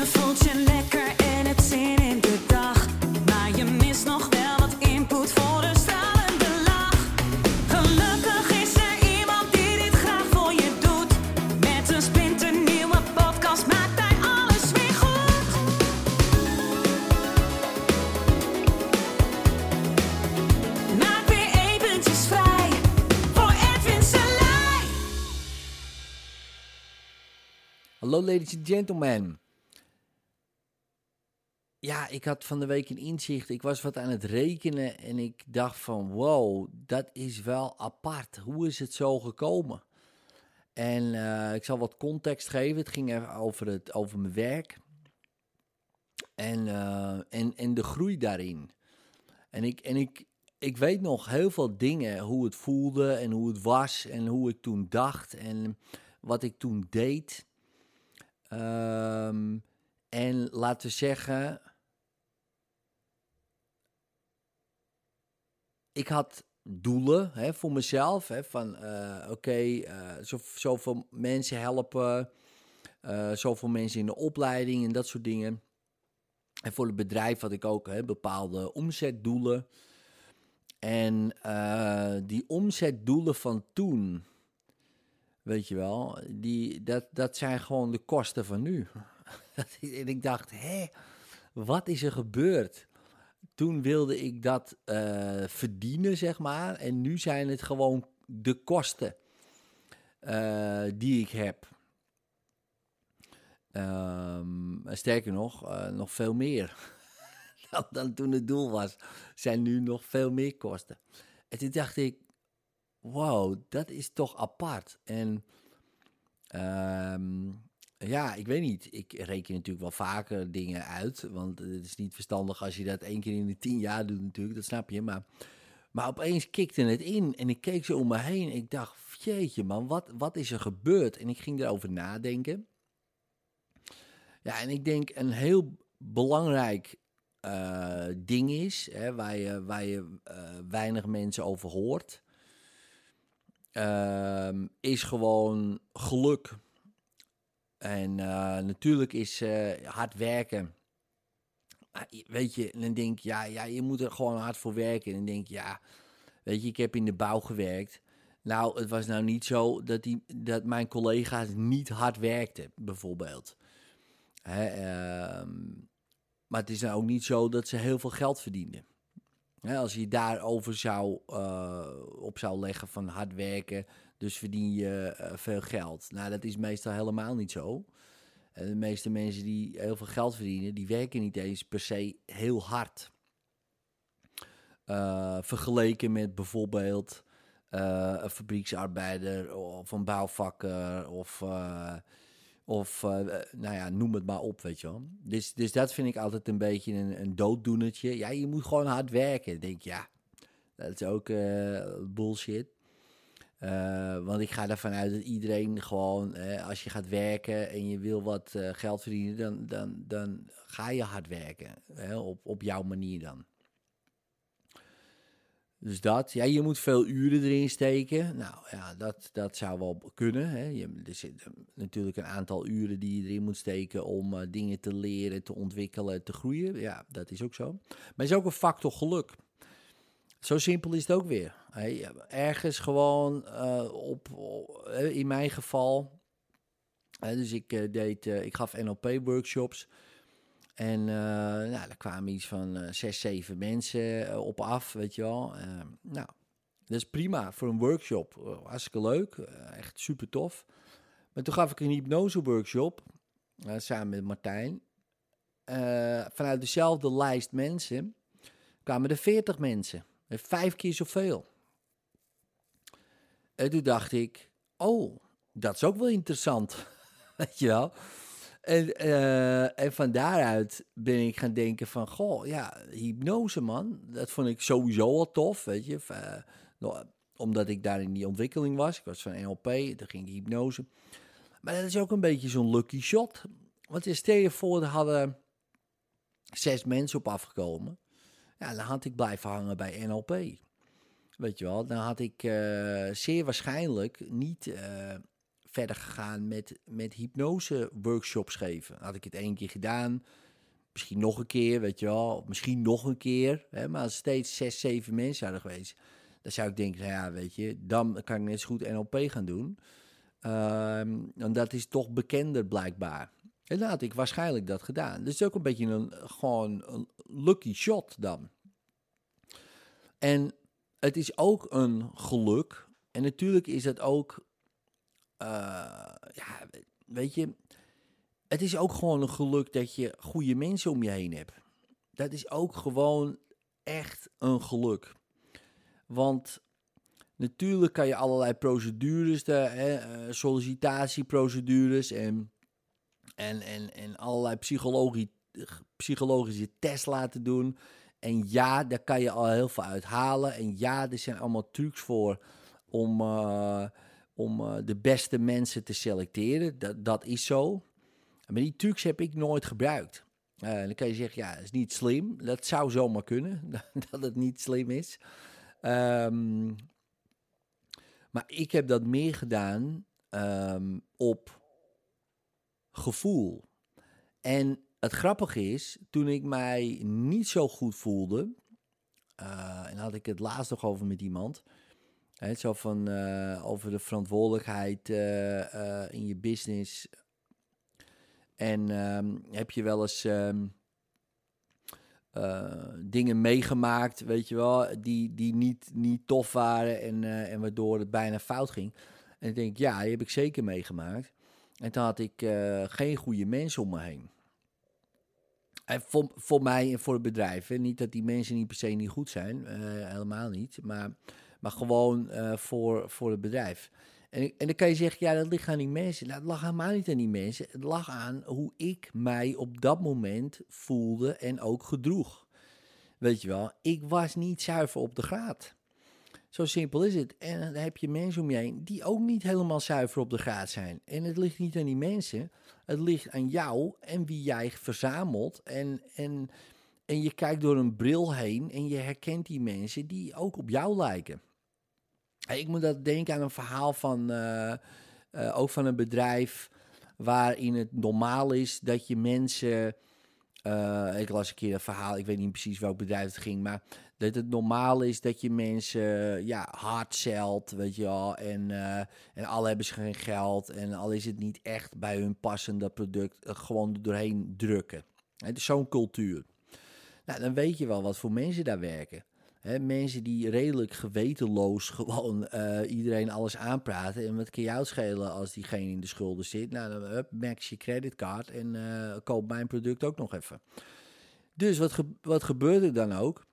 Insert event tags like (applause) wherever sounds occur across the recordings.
Je voelt je lekker en hebt zin in de dag. Maar je mist nog wel wat input voor een stralende lach. Gelukkig is er iemand die dit graag voor je doet. Met een splinternieuwe podcast maakt hij alles weer goed. Maak weer eventjes vrij voor Edwin Selij. Hallo ladies and gentlemen. Ja, ik had van de week een inzicht. Ik was wat aan het rekenen en ik dacht van wow, dat is wel apart. Hoe is het zo gekomen? En eh, ik zal wat context geven. Het ging over, het, over mijn werk. En, eh, en, en de groei daarin. En, ik, en ik, ik weet nog heel veel dingen, hoe het voelde en hoe het was en hoe ik toen dacht en wat ik toen deed. Ehm, en laten we zeggen, ik had doelen hè, voor mezelf. Hè, van eh, oké, eh, zo, zoveel mensen helpen, eh, zoveel mensen in de opleiding en dat soort dingen. En voor het bedrijf had ik ook hè, bepaalde omzetdoelen. En die omzetdoelen van toen, weet je wel, die, dat, dat zijn gewoon de kosten van nu. (laughs) en ik dacht, hé, wat is er gebeurd? Toen wilde ik dat eh, verdienen, zeg maar. En nu zijn het gewoon de kosten eh, die ik heb. Ehm, sterker nog, eh, nog veel meer (laughs) dan, toen het doel was. Zijn nu nog veel meer kosten. En toen dacht ik, wow, dat is toch apart. En ehm, ja, ik weet niet. Ik reken natuurlijk wel vaker dingen uit. Want het is niet verstandig als je dat één keer in de tien jaar doet natuurlijk. Dat snap je. Maar, maar opeens kikte het in. En ik keek zo om me heen. En ik dacht, jeetje man, wat, wat is er gebeurd? En ik ging erover nadenken. Ja, en ik denk een heel belangrijk eh, ding is, hè, waar je, waar je eh, weinig mensen over hoort, ehm, is gewoon geluk. En eh, natuurlijk is eh, hard werken. Je- Weet je, dan denk je, ja, ja, je moet er gewoon hard voor werken. En dan denk je, ja, weet je, ik heb in de bouw gewerkt. Nou, het was nou niet zo dat, die, dat mijn collega's niet hard werkten, bijvoorbeeld. Hè, ehm, maar het is nou ook niet zo dat ze heel veel geld verdienden. Hè, als je daarover zou, eh, op zou leggen van hard werken, dus verdien je eh, veel geld. Nou, dat is meestal helemaal niet zo. En de meeste mensen die heel veel geld verdienen, die werken niet eens per se heel hard. Eh, vergeleken met bijvoorbeeld eh, een fabrieksarbeider of een bouwvakker of, eh, of eh, nou ja, noem het maar op, weet je wel. Dus, dus dat vind ik altijd een beetje een, een dooddoenertje. Ja, je moet gewoon hard werken. Ik denk, ja, dat is ook eh, bullshit. Eh, want ik ga ervan uit dat iedereen gewoon, als je gaat werken en je wil wat eh, geld verdienen, dan, dan, dan ga je hard werken. Op, op jouw manier dan. Dus dat, ja, je moet veel uren erin steken. Nou ja, dat, dat zou wel kunnen. Hè. Je, er zit eh, natuurlijk een aantal uren die je erin moet steken om dingen te leren, te ontwikkelen, te groeien. Ja, dat is ook zo. Maar het is ook een factor geluk. Zo simpel is het ook weer. Ergens gewoon uh, op, op, in mijn geval. Dus ik uh, deed, ik gaf NLP-workshops. En nou, daar kwamen iets van zes, zeven mensen op af, weet je wel. nou, dat is prima voor een workshop. hartstikke leuk, echt super tof. Maar toen gaf ik een hypnose-workshop, samen met Martijn. vanuit dezelfde lijst mensen kwamen er veertig mensen. Vijf keer zoveel. En toen dacht ik, oh, dat is ook wel interessant, (laughs) weet je wel. En, uh, en van daaruit ben ik gaan denken van, goh, ja, hypnose man, dat vond ik sowieso al tof, weet je. Uh, omdat ik daar in die ontwikkeling was. Ik was van NLP, toen ging ik hypnose. Maar dat is ook een beetje zo'n lucky shot. Want stel je voor, hadden zes mensen op afgekomen. Dan had ik blijven hangen bij NLP. Weet je wel, dan had ik uh, zeer waarschijnlijk niet verder gegaan met, met hypnose workshops geven. Had ik het één keer gedaan, misschien nog een keer, weet je wel. Misschien nog een keer. Hè, maar als steeds zes, zeven mensen hadden geweest, dan zou ik denken, ja, weet je, dan kan ik net zo goed NLP gaan doen. Ehm, en dat is toch bekender blijkbaar. En had ik waarschijnlijk dat gedaan. Dus ook een beetje een, gewoon lucky shot dan. En het is ook een geluk. En natuurlijk is het ook, eh, ja, weet je, het is ook gewoon een geluk dat je goede mensen om je heen hebt. Dat is ook gewoon echt een geluk. Want natuurlijk kan je allerlei procedures, de, hè, eh, sollicitatieprocedures en, en, en, en allerlei psychologie, psychologische tests laten doen. En ja, daar kan je al heel veel uithalen. En ja, er zijn allemaal trucs voor om, uh, om uh, de beste mensen te selecteren. Dat, dat is zo. Maar die trucs heb ik nooit gebruikt. Uh, dan kan je zeggen, ja, dat is niet slim. Dat zou zomaar kunnen, (laughs) dat het niet slim is. Um, maar ik heb dat meer gedaan um, op gevoel. En het grappige is, toen ik mij niet zo goed voelde, uh, en had ik het laatst nog over met iemand, hè, zo van uh, over de verantwoordelijkheid uh, in je business. En um, heb je wel eens um, dingen meegemaakt, weet je wel, die, die niet, niet tof waren en, en waardoor het bijna fout ging. En ik denk, ja, die heb ik zeker meegemaakt. En toen had ik geen goede mensen om me heen. En voor, voor mij en voor het bedrijf. Hè. Niet dat die mensen niet per se niet goed zijn, uh, helemaal niet. Maar, maar gewoon uh, voor, voor het bedrijf. En, en dan kan je zeggen, ja, dat ligt aan die mensen. Dat lag helemaal niet aan die mensen. Het lag aan hoe ik mij op dat moment voelde en ook gedroeg. Weet je wel, ik was niet zuiver op de graad. Zo simpel is het. En dan heb je mensen om je heen die ook niet helemaal zuiver op de graad zijn. En het ligt niet aan die mensen. Het ligt aan jou en wie jij verzamelt. En, en, en je kijkt door een bril heen en je herkent die mensen die ook op jou lijken. Ik moet dat denken aan een verhaal van, uh, uh, ook van een bedrijf waarin het normaal is dat je mensen... Uh, ik las een keer een verhaal, ik weet niet precies welk bedrijf het ging, maar dat het normaal is dat je mensen ja, hard zelt, weet je wel. En, uh, en al hebben ze geen geld en al is het niet echt bij hun passende product, uh, gewoon doorheen drukken. Het is zo'n cultuur. Nou, dan weet je wel wat voor mensen daar werken. Mensen die redelijk gewetenloos (laughs) gewoon uh, iedereen alles aanpraten. En wat kan jou schelen als diegene in de schulden zit? Nou, dan up, max je creditcard en koop mijn product ook nog even. Dus wat, ge wat gebeurt er dan ook?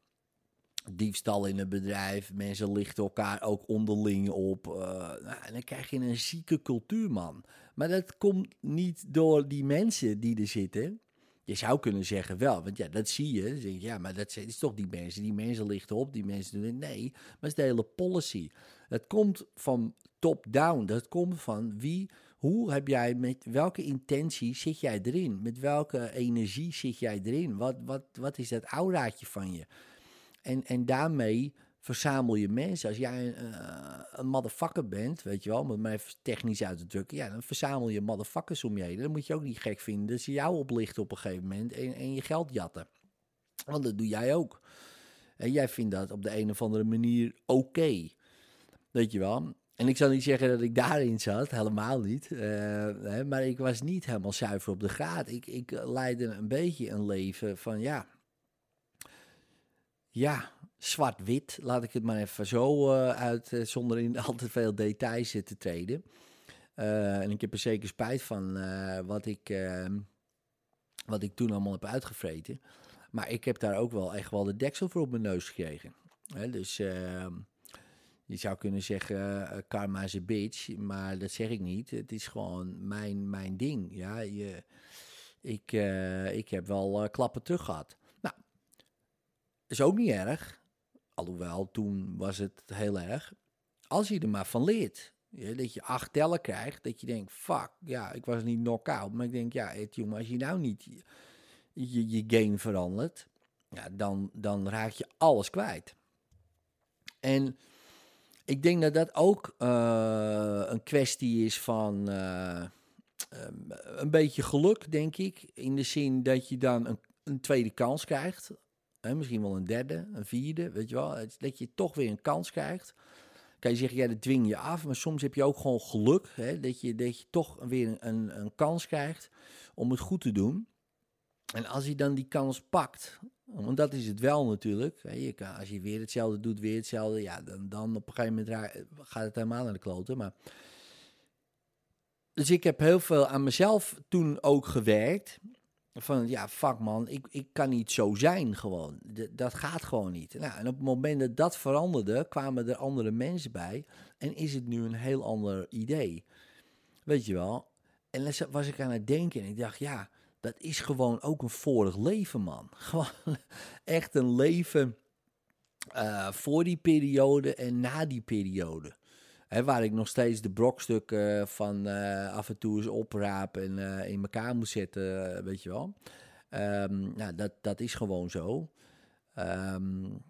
Diefstal in het bedrijf. Mensen lichten elkaar ook onderling op. Uh, nou, en dan krijg je een zieke cultuur, man. Maar dat komt niet door die mensen die er zitten. Je zou kunnen zeggen wel, want ja, dat zie je. Denk je, ja, maar dat is toch die mensen. Die mensen lichten op, die mensen doen het. Nee, maar het is de hele policy. Het komt van top-down. Dat komt van wie, hoe heb jij, met welke intentie zit jij erin? Met welke energie zit jij erin? Wat, wat, wat is dat auraatje van je? En, en daarmee verzamel je mensen. Als jij een, uh, een motherfucker bent, weet je wel, om het maar even technisch uit te drukken, ja, dan verzamel je motherfuckers om je heen. Dan moet je ook niet gek vinden dat ze jou oplichten op een gegeven moment en, en je geld jatten. Want dat doe jij ook. En jij vindt dat op de een of andere manier oké. Weet je wel. En ik zal niet zeggen dat ik daarin zat, helemaal niet. Hè, maar ik was niet helemaal zuiver op de graad. Ik, ik leidde een beetje een leven van ja, ja, zwart-wit, laat ik het maar even zo uh, uit, uh, zonder in (laughs) al te veel details uh, te treden. en ik heb er zeker spijt van wat, ik, ehm, wat ik toen allemaal heb uitgevreten. Maar ik heb daar ook wel echt wel de deksel voor op mijn neus gekregen. Hè, dus ehm, je zou kunnen zeggen, karma is a bitch, maar dat zeg ik niet. Het is gewoon mijn, mijn ding. Ja, je, ik, ik heb wel klappen terug gehad is ook niet erg. Alhoewel, toen was het heel erg. Als je er maar van leert. Dat je acht tellen krijgt. Dat je denkt, fuck, ja, ik was niet knock-out. Maar ik denk, ja, het, jongen, als je nou niet je, game verandert. Ja, dan, dan raak je alles kwijt. En ik denk dat dat ook uh, een kwestie is van uh, um, een beetje geluk, denk ik. In de zin dat je dan een, een tweede kans krijgt. Misschien wel een derde, een vierde, weet je wel. Dat je toch weer een kans krijgt. Kan je zeggen, ja, dat dwing je af. Maar soms heb je ook gewoon geluk. Hè, dat, je, dat je toch weer een, een kans krijgt om het goed te doen. En als je dan die kans pakt, want dat is het wel natuurlijk. Als je weer hetzelfde doet, weer hetzelfde, ja, dan, dan op een gegeven moment gaat het helemaal naar de kloten. Maar... Dus ik heb heel veel aan mezelf toen ook gewerkt. Van ja, fuck man, ik, ik kan niet zo zijn gewoon. dat gaat gewoon niet. Nou, en op het moment dat dat veranderde, kwamen er andere mensen bij. En is het nu een heel ander idee. Weet je wel? En dan was ik aan het denken en ik dacht, ja, dat is gewoon ook een vorig leven, man. (laughs) Gewoon echt een leven uh, voor die periode en na die periode. Waar ik nog steeds de brokstukken van uh, af en toe eens opraap en uh, in elkaar moet zetten, weet je wel. Um, nou, dat, dat is gewoon zo. Um,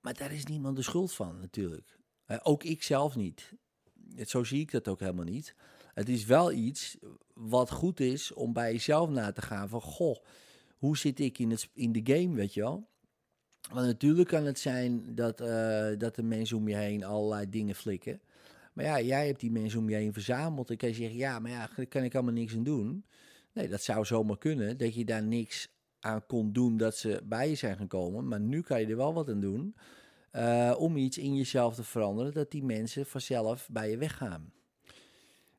maar daar is niemand de schuld van, natuurlijk. ook ik zelf niet. Zo zie ik dat ook helemaal niet. Het is wel iets wat goed is om bij jezelf na te gaan van, goh, hoe zit ik in, het, in de game, weet je wel? Want natuurlijk kan het zijn dat, uh, dat de mensen om je heen allerlei dingen flikken. Maar ja, jij hebt die mensen om je heen verzameld. En kan je zeggen, ja, maar ja, daar kan ik allemaal niks aan doen. Nee, dat zou zomaar kunnen, dat je daar niks aan kon doen dat ze bij je zijn gekomen. Maar nu kan je er wel wat aan doen uh, om iets in jezelf te veranderen, dat die mensen vanzelf bij je weggaan.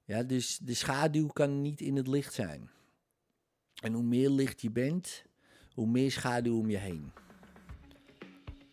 Ja, dus de schaduw kan niet in het licht zijn. En hoe meer licht je bent, hoe meer schaduw om je heen.